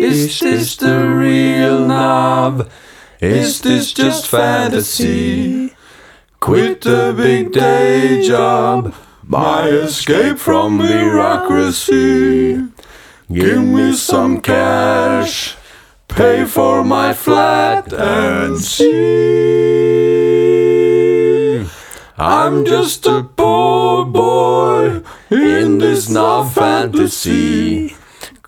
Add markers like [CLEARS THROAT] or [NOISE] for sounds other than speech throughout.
Is this the real Nav? Is this just fantasy? Quit the big day job, my escape from bureaucracy. Give me some cash, pay for my flat and see. I'm just a poor boy in this now fantasy.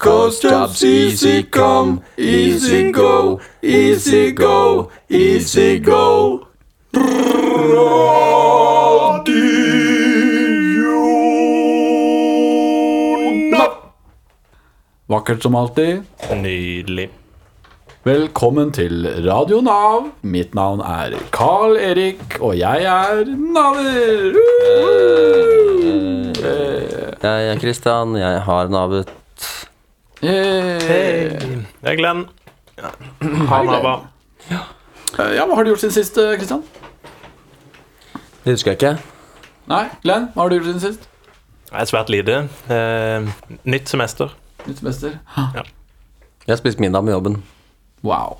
Cause jobs easy come, easy go, easy go, easy go. Radio Vakkert som alltid. Nydelig. Velkommen til Radio Nav. Mitt navn er Carl Erik, og jeg er Naver. Jeg er Kristian, jeg har navet Hey. Det er Glenn. Han har bare Eh, Ja, hva har du gjort siden sist, eh, Kristian? Det husker jeg ikke. Nei, Glenn, hva har du gjort siden sist? Jeg er svært lite. Eh, nytt semester. Nytt semester. Ja. Jeg har spist middag med jobben. Wow.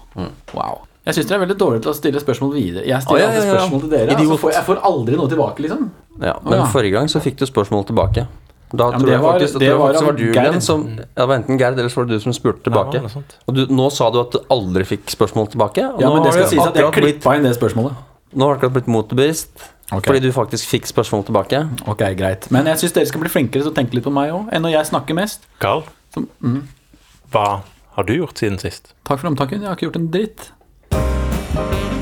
wow. Jeg syns dere er veldig dårlige til å stille spørsmål videre. Jeg stiller Å, ja, ja, ja. spørsmål til dere, og så Idiot. får jeg får aldri noe tilbake, liksom. Ja, men ja. forrige gang så fikk du spørsmål tilbake. Da tror det jeg var- faktisk, det det var, var faktisk var du, Gerd. Som ja, Det var enten Gerd eller så var det du som spurte tilbake. Ja, og du, nå sa du at du aldri fikk spørsmål tilbake. Og Ja, nå men det skal sies at jeg klippa inn det spørsmålet. nå har du akkurat blitt motbevisst Okay. fordi du faktisk fikk spørsmål tilbake. Ok, greit. Men jeg syns dere skal bli flinkere til å tenke litt på meg òg, enn når jeg snakker mest. Carl, Som, mm. hva har du gjort siden sist? Takk for omtanken. Jeg har ikke gjort en dritt.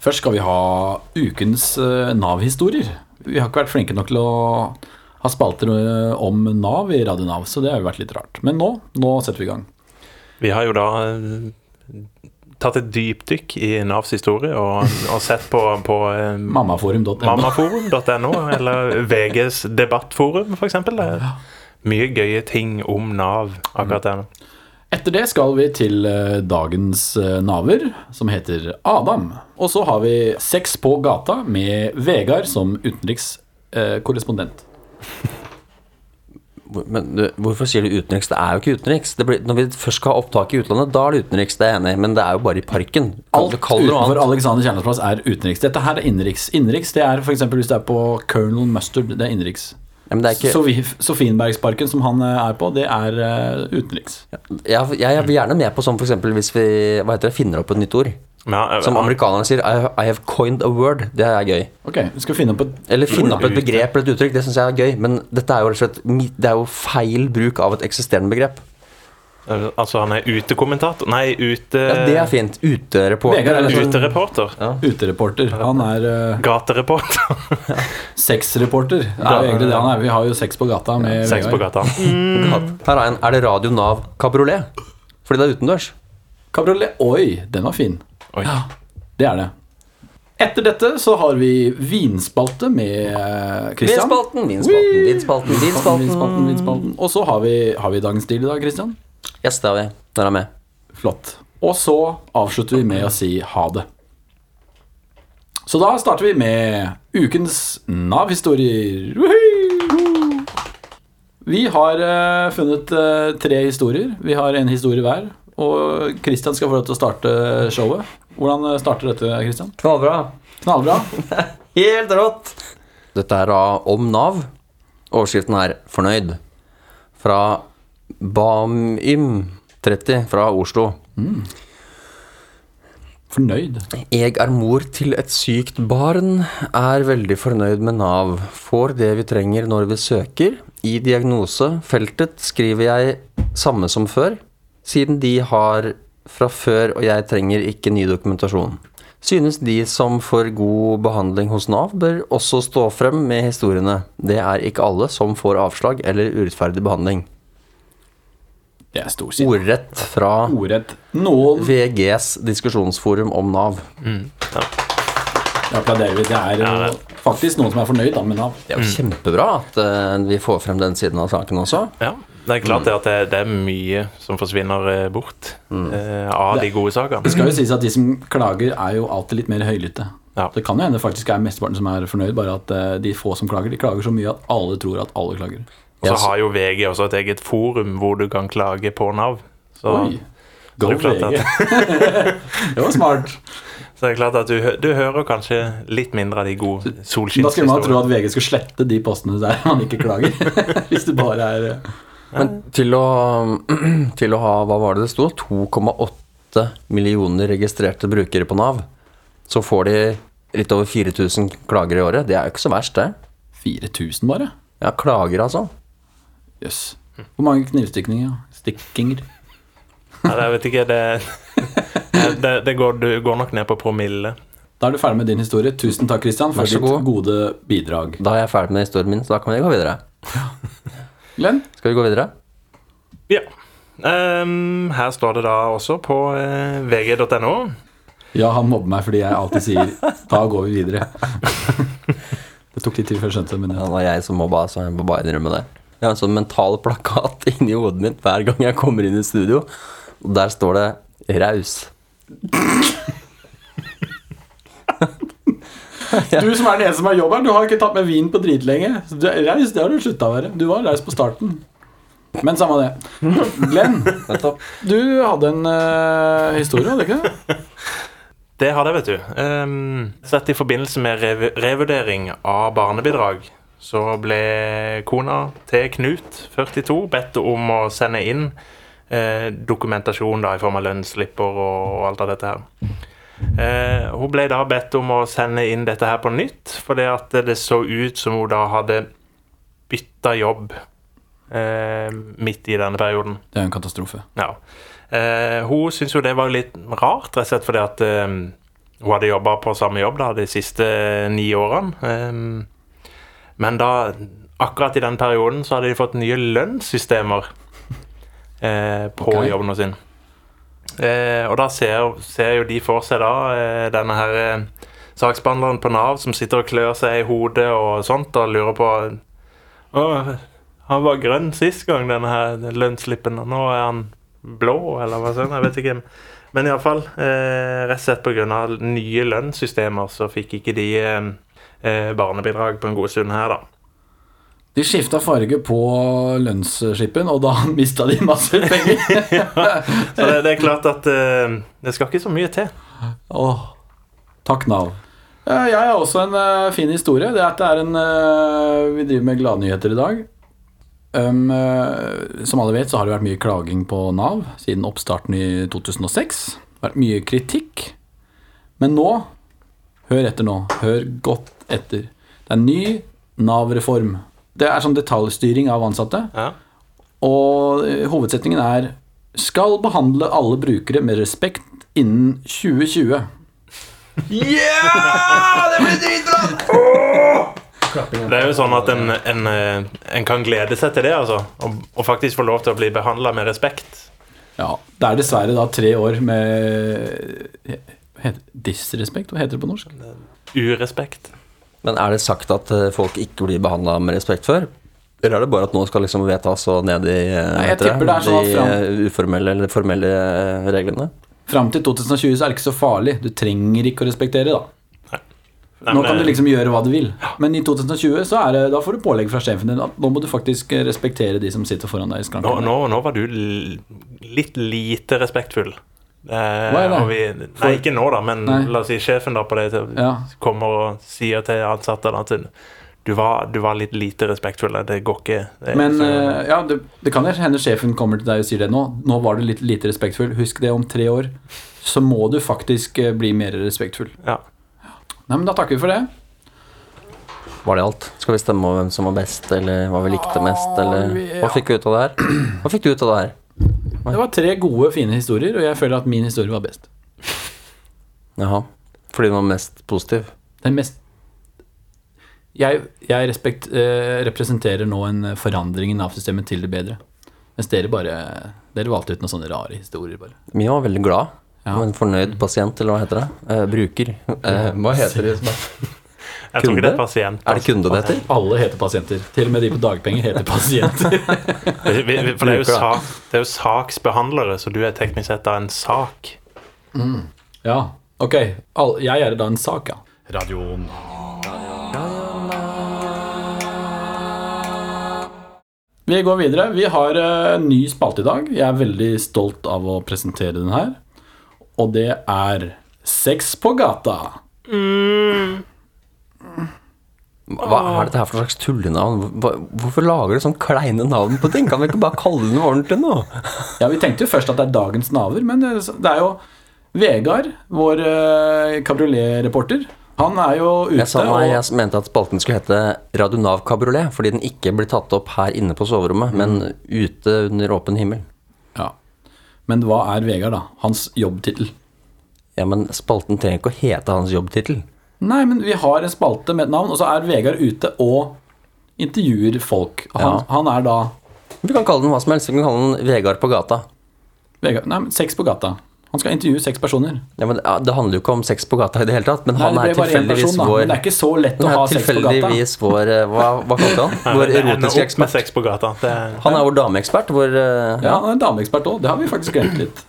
Først skal vi ha ukens eh, Nav-historier. Vi har ikke vært flinke nok til å ha spalter eh, om Nav i Radio Nav, så det har jo vært litt rart. Men nå, nå setter vi i gang. Vi har jo da eh, tatt et dypdykk i Navs historie og, og sett på, på Mammaforum.no. mammaforum.no eller VGs debattforum, f.eks. Det mye gøye ting om Nav akkurat der nå. Etter det skal vi til eh, dagens eh, naver, som heter Adam. Og så har vi Sex på gata med Vegard som utenrikskorrespondent. Men du, hvorfor sier du utenriks? Det er jo ikke utenriks. Det blir, når vi først skal ha opptak i utlandet, da er det utenriks. Det er jeg enig i, men det er jo bare i parken. Alt utenfor. Alexander Kiellands plass er utenriks. Dette her er innenriks. Innenriks det er f.eks. hvis det er på Colonel Mustard. Det er innenriks. Ja, men det er ikke, Sofie- Sofienbergsparken, som han eh, er på, det er eh, utenriks. jeg, jeg er gjerne med på sånn eksempel hvis vi hva heter det, finner opp et nytt ord. Ja, jeg, Som amerikanerne sier I, I have coined a word. Det er gøy. Ok, vi skal finne opp et Eller finne opp et begrep eller et uttrykk. Det syns jeg er gøy. Men dette er jo Det er jo feil bruk av et eksisterende begrep. Eh, Altså, han er utekommentator Nei, ute... Ja, Det er fint. Utereporter. Vegard er litt sånn- Utereporter. utereporter. Han er uh, Gatereporter. [LAUGHS] sexreporter. Det er jo egentlig det han er. Vi har jo sex på gata med Sex på Vegard. gata. Her er en. Er det Radio Nav kabriolet? Fordi det er utendørs. Kabriolet. Oi, den var fin. Oi. Det er det. Etter dette så har vi vinspalte med eh, Christian. Vinspalten, vinspalten, vinspalten, vinspalten. vinspalten. vinspalten. Og så har vi, har vi dagens deal i dag, Christian. Yes, det har vi. Der er vi med. Flott. Og så avslutter vi med å si ha det. Så da starter vi med ukens Nav-historier. Vi har eh, funnet eh, tre historier. Vi har en historie hver. Og Christian skal få lov til å starte showet. Hvordan eh, starter dette, Christian? Knallbra. Knallbra. [LAUGHS] Helt rått. Dette er da om Nav. Overskriften er 'Fornøyd'. Fra Bamym30 fra Oslo. Fornøyd. Jeg er mor til et sykt barn, er veldig fornøyd med Nav. Får det vi trenger når vi søker. I diagnosefeltet skriver jeg samme som før, siden de har fra før og jeg trenger ikke ny dokumentasjon. Synes de som får god behandling hos Nav, bør også stå frem med historiene. Det er ikke alle som får avslag eller urettferdig behandling. Det er storsint. Ordrett fra Ordrett. Noen VGs diskusjonsforum om Nav. Det applauderer vi. Det er jo faktisk noen som er fornøyd da, med Nav. Det er jo kjempebra at uh, vi får frem den siden av saken også. Ja, det er klart mm. at det, det er mye som forsvinner eh, bort uh, av de gode sakene. Det skal jo sies at de som klager, er jo alltid litt mer høylytte. Ja. Det kan jo hende faktisk er mesteparten som er fornøyd, bare at uh, de få som klager, de klager så mye at alle tror at alle klager. Og så Ja, har jo VG også et eget forum hvor du kan klage på Nav. Så, Oi. Go klart VG. [LAUGHS] det var smart. så det er klart at du, du hører kanskje litt mindre av de gode Da skulle man tro at VG skulle slette de postene der [LAUGHS] man ikke klager. [LAUGHS] Hvis det bare er eh, Men til å, [CLEARS THROAT] til å ha Hva var det det sto? 2,8 millioner registrerte brukere på Nav. Så får de litt over 4000 klager i året. Det er jo ikke så verst, det. 4000 bare. Ja, klager, altså. Jøss. Hvor mange knivstikninger? Stikkinger? Nei, jeg vet ikke, det, [LAUGHS] det, det går, du går nok ned på promille. Da er du ferdig med din historie. Tusen takk, Christian, for ditt god. gode bidrag. Da er jeg ferdig med historien min, så da kan vi gå videre. Glenn? Skal vi gå videre? Ja. Um, her står det da også på uh, vg.no. Ja, han mobber meg fordi jeg alltid sier 'da går vi videre'. [LAUGHS] Det tok litt tid før jeg skjønte det, men ja. det var jeg som mobba, så jeg må bare innrømme det. Jeg har en sånn mental plakat [LAUGHS] inni hodet mitt hver gang jeg kommer inn i studio. Og der står det 'raus'. [LAUGHS] Du som er den eneste som har jobb her, du har ikke tatt med vin på dritlenge. Så du raus, det har du slutta å være. Du var raus på starten. Men samme det. Glenn, du hadde en uh, historie, hadde du ikke det? Det har det, vet du. Um, sett i forbindelse med rev revurdering av barnebidrag, så ble kona til Knut, 42, bedt om å sende inn eh, dokumentasjon da, i form av lønnsslipper og, og alt av dette her. Eh, hun ble da bedt om å sende inn dette her på nytt, fordi at det så ut som hun da hadde bytta jobb eh, midt i denne perioden. Det er jo en katastrofe. Ja. Eh, hun syntes jo det var litt rart, rett og slett fordi at eh, hun hadde jobba på samme jobb da, de siste ni årene. Men da, akkurat i den perioden, så hadde de fått nye lønnssystemer [LAUGHS] eh, på okay. jobben sin. Eh, og da ser, ser jo de for seg da eh, denne her eh, saksbehandleren på Nav som sitter og klør seg i hodet og sånt og lurer på Å, han var grønn sist gang, denne her lønnsslippen, og nå er han blå, eller hva sånn, jeg vet ikke. Men iallfall, eh, rett og slett pga. nye lønnssystemer så fikk ikke de eh, barnebidrag på en god stund her, da. De skifta farge på lønnsskippen, og da [LAUGHS] mista de masse penger. [LAUGHS] Så det, det er klart at eh, det skal ikke så mye til. Åh, takk Nav. Eh, Jeg har også en uh, fin historie. Det er at det er en uh, Vi driver med gladnyheter i dag. Um, eh, som alle vet, så har det vært mye klaging på Nav siden oppstarten i 2006. Det har vært mye kritikk. Men nå Hør etter nå. Hør godt etter. Det er ny Nav-reform. Det er sånn detaljstyring av ansatte. Ja. Og eh, hovedsetningen er Skal behandle alle brukere med respekt innen 2020. Det blir dritbra! Det er jo sånn at en, en, eh, en kan glede seg til det, altså. Og, og faktisk få lov til å bli behandla med respekt. Ja, Det er dessverre da tre år med Disrespekt? Hva heter det på norsk? Urespekt. Men er det sagt at eh, folk ikke blir behandla med respekt før? Eller er det bare at nå skal liksom vedtas og ned i eh, Nei, jeg tipper det er sånn at de fram- eh, uformelle eller formelle reglene? Fram til 2020 så er det ikke så farlig. Du trenger ikke å respektere, da. Nei, Nå men, kan du liksom gjøre hva du vil. Men i 2020 så er det, da får du pålegg fra sjefen din at nå må du faktisk respektere de som sitter foran deg i nå, skranken. nå, nå var du litt lite respektfull. Eh, Hva er det? og Vi, nei, ikke nå, da, men Nei. la oss si sjefen da på det Ja. kommer og sier til ansatte at du var, du var litt lite respektfull. Det går ikke. Det, Men så- eh, ja, det, det kan hende sjefen kommer til deg og sier det nå. Nå var du litt lite respektfull. Husk det om tre år. Så må du faktisk eh, bli mer respektfull. ja. Nei, men Da takker vi for det. Var det alt? Skal vi stemme over hvem som var best, eller hva vi likte mest, eller. Hva fikk vi ut av det her? Hva fikk du ut av det her? Det var tre gode, fine historier, og jeg føler at min historie var best. Jaha. Fordi den var mest positiv? Den mest Jeg, jeg respekt, eh, representerer nå en forandring i Nav-systemet til det bedre. Mens dere bare Dere valgte ut noen sånne rare historier, bare. Mia var veldig glad. Ja. En fornøyd pasient, eller hva heter det? Eh, bruker. Eh, hva heter det? [LAUGHS] Jeg tror ikke det er pasient. Er det kunde det heter? Alle heter pasienter. Til og med de på dagpenger heter pasienter. Vi- vi- vi- For det er, jo sak, det er jo saksbehandlere, så du er teknisk sett da en sak. ja, ok. All, jeg er da en sak, ja. Vi går videre. Vi har eh, en ny spalte i dag. Jeg er veldig stolt av å presentere den her. Og det er Sex på gata. Hva er dette her for slags tullenavn? Hvorfor lager du sånn kleine navn på ting? Kan vi ikke bare kalle det noe ordentlig nå? Ja, Vi tenkte jo først at det er dagens naver, men det det er jo Vegard, vår uh, kabriolet-reporter. Han er jo ute Jeg sa nei, jeg mente at spalten skulle hete Radionav Kabriolet, fordi den ikke blir tatt opp her inne på soverommet, men ute under åpen himmel. ja. Men hva er Vegard, da? Hans jobbtittel? Ja, men spalten trenger ikke å hete hans jobbtittel. Nei, men vi har en spalte med et navn, og så er Vegard ute og intervjuer folk. Han, Ja. han er da Vi kan kalle den hva som helst. Vi kan kalle den Vegard på gata. Vegard, Nei, men sex på gata. Han skal intervjue seks personer. Ja, men ja, Det handler jo ikke om sex på gata i det hele tatt, men Nei, han det er ble bare én tilfeldigvis person, da. vår Men det er ikke så lett å ha sex på gata. tilfeldigvis vår eh, Hva, hva kalte han? Vår Det ender erotiske med ekspert. sex på gata. Det, Han er vår dameekspert. Vår eh, Ja, han er en dameekspert òg. Det har vi faktisk glemt litt.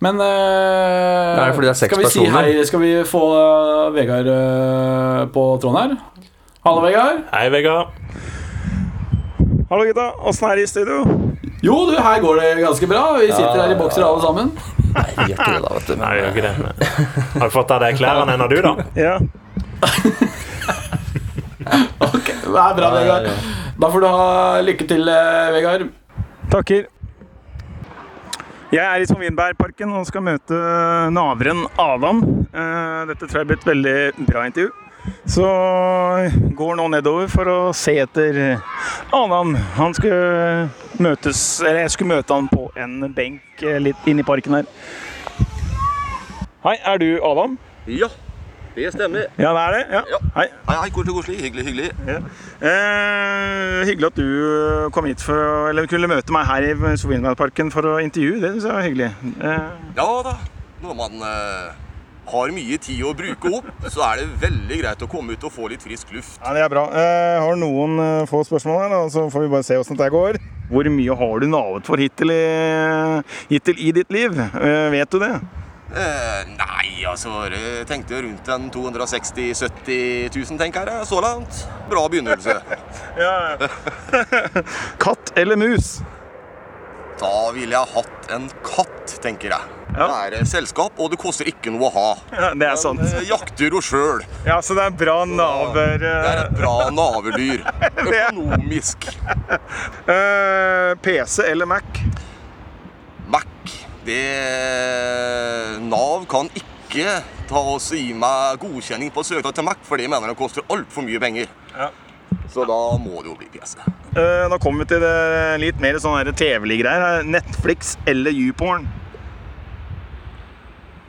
Ja. Men fordi det er Skal vi si personer? hei? Skal vi få uh, Vegard uh, på tråden her? Hallo, Vegard. Hei, Vegard. Hallo gutta, åssen er det i studio? Jo, du, her går det ganske bra. Vi sitter her i bokser alle sammen. Nei, vi gjør ikke det, da, vet du. Nei, jeg gjør ikke det. men- Har du fått av deg klærne ennå, du, da? Ja. [LAUGHS] Ok, Det er bra, Vegard. Da får du ha lykke til, Vegard. Takker. Jeg er i Svanvinbergparken og skal møte naveren Adam. Eh, Dette tror jeg blir et veldig bra intervju. Så går nå nedover for å se etter Adam. Han skulle møtes Eller jeg skulle møte han på en benk eh, litt inne i parken her. Hei, er du Adam? Ja, det stemmer. Ja, det er det? Ja. Ja. Hei. Hei, hei, og koselig. Hyggelig, hyggelig. Eh, hyggelig at du kom hit for å, eller kunne møte meg her i Sofienbergparken for å intervjue. Det synes jeg var hyggelig. Eh, Ja da, når man eh, har mye tid å bruke opp, så er det veldig greit å komme ut og få litt frisk luft. ja, det er bra. Jeg har noen eh, få spørsmål her, så får vi bare se åssen dette går. Hvor mye har du navet for hittil i, hittil i ditt liv? Eh, vet du det? Eh, nei, altså, jeg tenkte rundt en 260 000-70 000, tenker jeg, så langt. Bra begynnelse. [LAUGHS] Ja. [LAUGHS] Katt eller mus? Da ville jeg hatt en katt, tenker jeg. Ja. Det er eh, selskap, og det koster ikke noe å ha. Ja, det er sant. Den, eh, jakter jo sjøl. Ja, Så det er bra naver. Det er et bra [LAUGHS] naverdyr. Økonomisk. uh, PC eller? Mac, det Nav kan ikke ta oss og gi meg godkjenning på søknad til Mac, for det mener det koster altfor mye penger. Ja. Så da må det jo bli PC. Da nå kommer vi til det litt mer sånn TV-greier. Netflix eller YouPorn?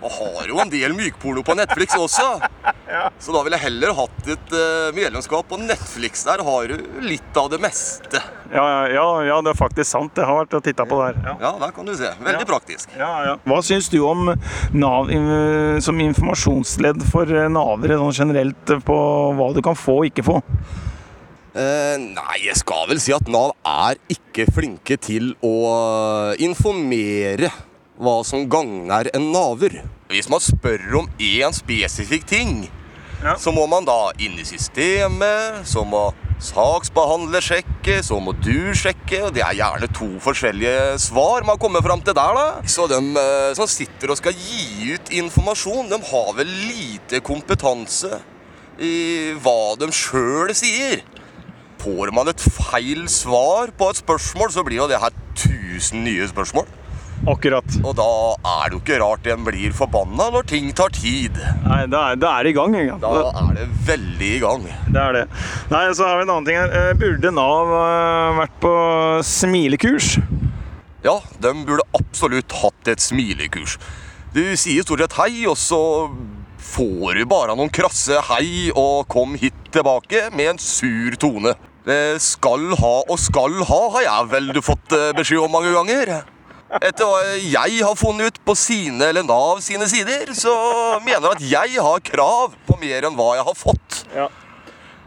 Og har jo en del mykporno på Netflix også. Så da ville jeg heller hatt et eh, medlemskap på Netflix. Der har du litt av det meste. Ja, ja, ja, ja, det er faktisk sant. Jeg har vært og titta på det her. Ja. Ja, der kan du se. Veldig praktisk. Ja, ja. Hva syns du om Nav eh, som informasjonsledd for eh, navere sånn generelt på hva du kan få og ikke få? Eh, nei, jeg skal vel si at Nav er ikke flinke til å informere hva som gagner en naver. Hvis man spør om én spesifikk ting, Ja. så må man da inn i systemet, så må saksbehandler sjekke, så må du sjekke, og det er gjerne to forskjellige svar man kommer fram til der, da. Så de eh, som sitter og skal gi ut informasjon, de har vel lite kompetanse i hva de sjøl sier. Får man et feil svar på et spørsmål, så blir jo det her 1000 nye spørsmål. Akkurat. Og da er det jo ikke rart en blir forbanna når ting tar tid. Nei, da er, da er det i gang. Ja. Da er det veldig i gang. Det er det. Nei, så har vi en annen ting her. Eh, Burde Nav eh, vært på smilekurs? Ja, de burde absolutt hatt et smilekurs. Du sier stort sett hei, og så får du bare noen krasse hei og kom hit tilbake med en sur tone. Det skal ha og skal ha, har jeg vel fått eh, beskjed om mange ganger. Etter hva jeg har funnet ut på sine eller Nav sine sider, så mener at jeg har krav på mer enn hva jeg har fått. Ja.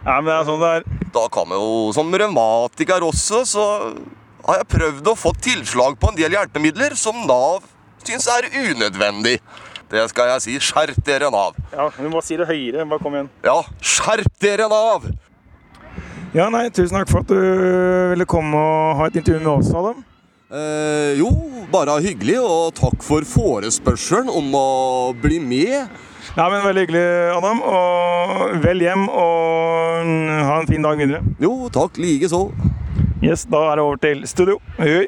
Nei, men det er sånn det er. Da kan vi jo, som revmatiker også, så har jeg prøvd å få tilslag på en del hjelpemidler som Nav syns er unødvendig. Det skal jeg si. Skjerp dere, Nav. Ja, Du må si det høyere. Bare kom igjen. Ja, skjerp dere, Nav! Ja, nei, tusen takk for at du ville komme og ha et intervju med oss, Adam. Eh, jo, bare hyggelig, og takk for forespørselen om å bli med. Ja, men Veldig hyggelig, Adam. Og vel hjem, og ha en fin dag videre. Jo, takk likeså. Yes, Da er det over til studio. Hei, hei.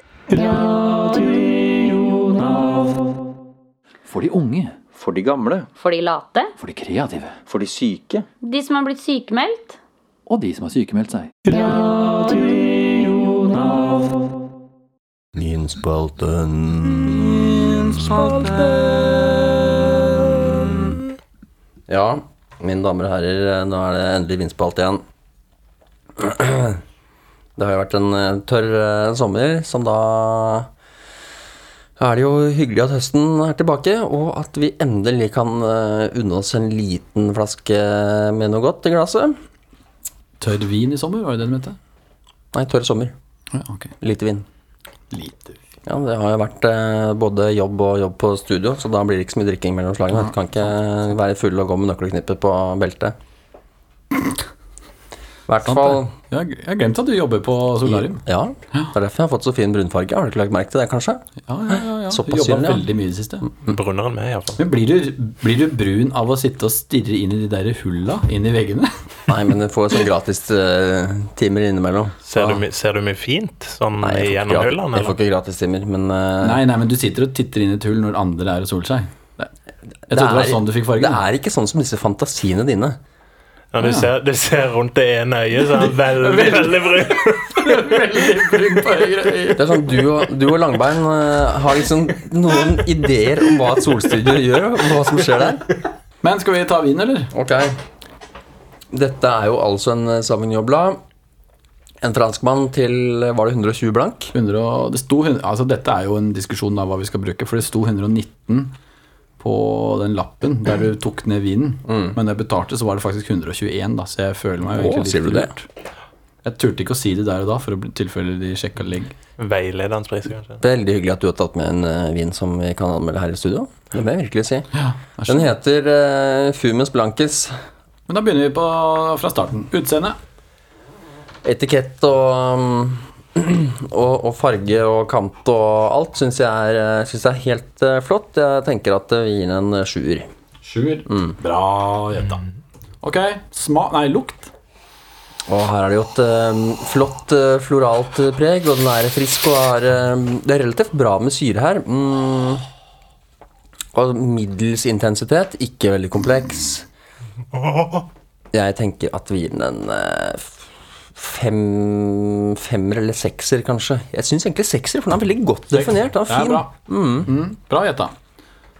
For de unge, For de gamle. For de late, for de kreative, For de syke. de som har blitt sykemeldt. og de som har sykemeldt seg. Ja, mine damer og herrer, nå er det endelig vinspalt igjen. Det har jo vært en eh, tørr eh, sommer, som da er det jo hyggelig at høsten er tilbake, og at vi endelig kan eh, unne oss en liten flaske med noe godt i glasset. Tørr vin i sommer, var det det du mente? Nei, tørr sommer. Ja, okay. Lite vin. Lite. Ja, det har jo vært eh, både jobb og jobb på studio, så da blir det ikke så mye drikking mellom slagene. Du kan ikke være full og gå med nøkkelknippet på beltet. I hvert fall. Jeg jeg har glemt at du jobber på solarium. Ja, det er derfor jeg har fått så fin brunfarge. Har du ikke lagt merke til det, kanskje? Ja, ja, ja. Ja. Såpass jobba synlig, ja. veldig mye i det siste. Brunnere enn meg, iallfall. Men blir du, blir du brun av å sitte og stirre inn i de der hulla inn i veggene? [LAUGHS] Nei, men du får sånn gratis uh, timer innimellom. Ser, du ser du mye fint sånn Nei, gjennom ikke, hullene? gratis, jeg får ikke gratistimer, men uh, Nei, nei, men du sitter og titter inn i et hull når andre er og soler seg. Det- Jeg trodde det var sånn du fikk fargen. Det er ikke sånn som disse fantasiene dine. Når du ser, du ser rundt det ene øyet, så er det [LAUGHS] veldig, veldig brun. [LAUGHS] Det er sånn, Du og, du og Langbein eh, har liksom noen ideer om hva et solstudio gjør, og hva som skjer der. Men skal vi ta vin, eller? Ok. Dette er jo altså en eh, Sauvignon. En franskmann til eh, Var det 120 blank? 100, og- det sto, altså Dette er jo en diskusjon av hva vi skal bruke, for det sto 119 på den lappen der du tok ned vinen. Men da jeg betalte, så var det faktisk 121, da, så jeg føler meg jo Å, egentlig sier du litt det? lurt. Jeg turte ikke å si det der og da, for å tilfelle de sjekka ligg. Veiledende pris, kanskje. Veldig hyggelig at du har tatt med en eh, vin som vi kan anmelde her i studio. Det må jeg virkelig si. Ja, Den heter uh, Fumus Blankes. Men da begynner vi på, fra starten. Utseende. Etikett og, um, [CLEARS THROAT] og, og farge og kant og alt syns jeg, er, eh, synes jeg er helt flott. Jeg tenker at vi gir den en sjuer. Sjuer. Bra gjetta. Ok, sma... Nei, lukt. Og her er det jo et uh, flott uh, floralt eh, preg, og den er frisk og har eh, Det er relativt bra med syre her. Mm. Og middels intensitet, ikke veldig kompleks. Jeg tenker at vi gir den en eh, fem, femmer eller sekser, kanskje. Jeg syns egentlig sekser, for den er veldig godt definert. Den er fin. bra. Mm. Bra gjetta.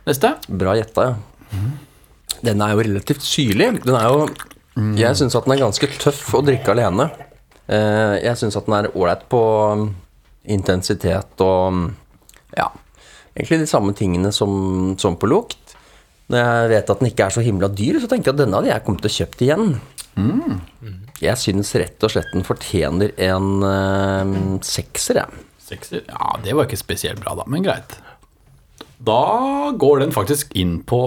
Neste. Bra gjetta, ja. Den er jo relativt syrlig. Den er jo Jeg syns at den er ganske tøff å drikke alene. Eh, Jeg syns at den er ålreit på um, intensitet og um, Ja, egentlig de samme tingene som, som på lukt. Når jeg vet at den ikke er så himla dyr, så tenker jeg at denne hadde jeg kommet til å kjøpt igjen. Jeg syns rett og slett den fortjener en uh, sekser, jeg. Sekser. Ja, det var ikke spesielt bra, da, men greit. Da går den faktisk inn på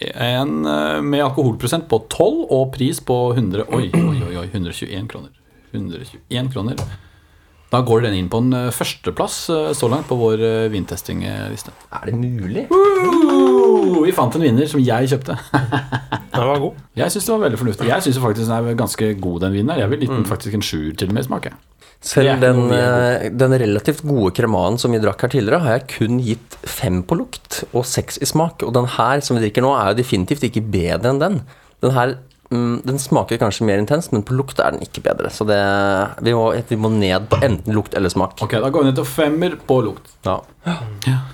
en eh, med alkoholprosent på 12 og pris på 100 Oi, oi, oi, oi 121 kroner. 121 kroner. Da går den inn på en eh, førsteplass eh, så langt på vår vintestingliste. Er det mulig? Uh, vi fant en vinner som jeg kjøpte. Den var god. Jeg syns det var veldig fornuftig. Jeg syns faktisk den er ganske god, den vinen. her. Jeg vil gi den faktisk en sjuer til og med i smak. jeg. Det Selv den, eh, den relativt gode kremanen som vi drakk her tidligere, har jeg kun gitt fem på lukt og seks i smak. Og den her som vi drikker nå, er jo definitivt ikke bedre enn den. Den her mm, den smaker kanskje mer intenst, men på lukt er den ikke bedre. Så det, vi, må, vi må ned på enten lukt eller smak. Ok, Da går vi ned til femmer på lukt. Ja.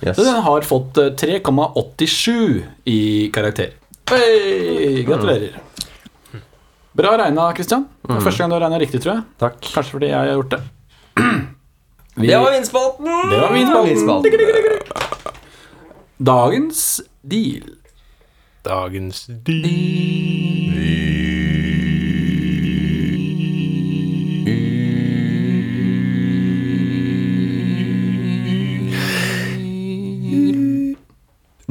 Yes. Så den har fått eh, 3,87 i karakter. Hey, gratulerer. Bra regna, Christian. Det er første gang du har regna riktig, tror jeg. Takk. Kanskje fordi jeg har gjort det. [CLEARS THROAT] Vi, Det var vinspalten! Det var vinspalten. Dagens deal. Dagens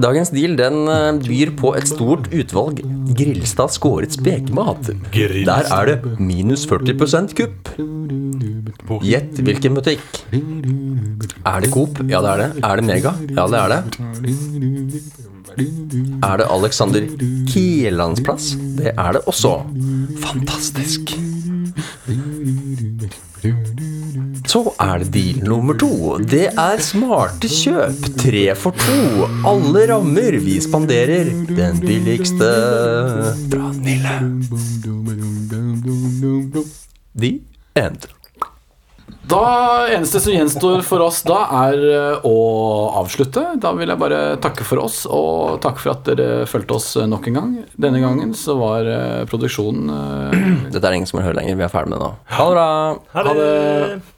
Dagens deal den eh, byr på et stort utvalg Grillstad skåret spekemat. Der er det minus 40% kupp. Gjett hvilken butikk. Er det Coop? Ja, det er det. Er det Mega? Ja, det er det. Er det Alexander Kiellands plass? Det er det også. Fantastisk. Så er det deal nummer to. Det er smarte kjøp. Tre for to. Alle rammer. Vi spanderer den billigste fra Nille. The end. Da eneste som gjenstår for oss da, er eh, å avslutte. Da vil jeg bare takke for oss, og takke for at dere fulgte oss nok en gang. Denne gangen så var eh, produksjonen eh, Dette er ingen som vil høre lenger. Vi er ferdig med det nå. Ha det bra. Ha det.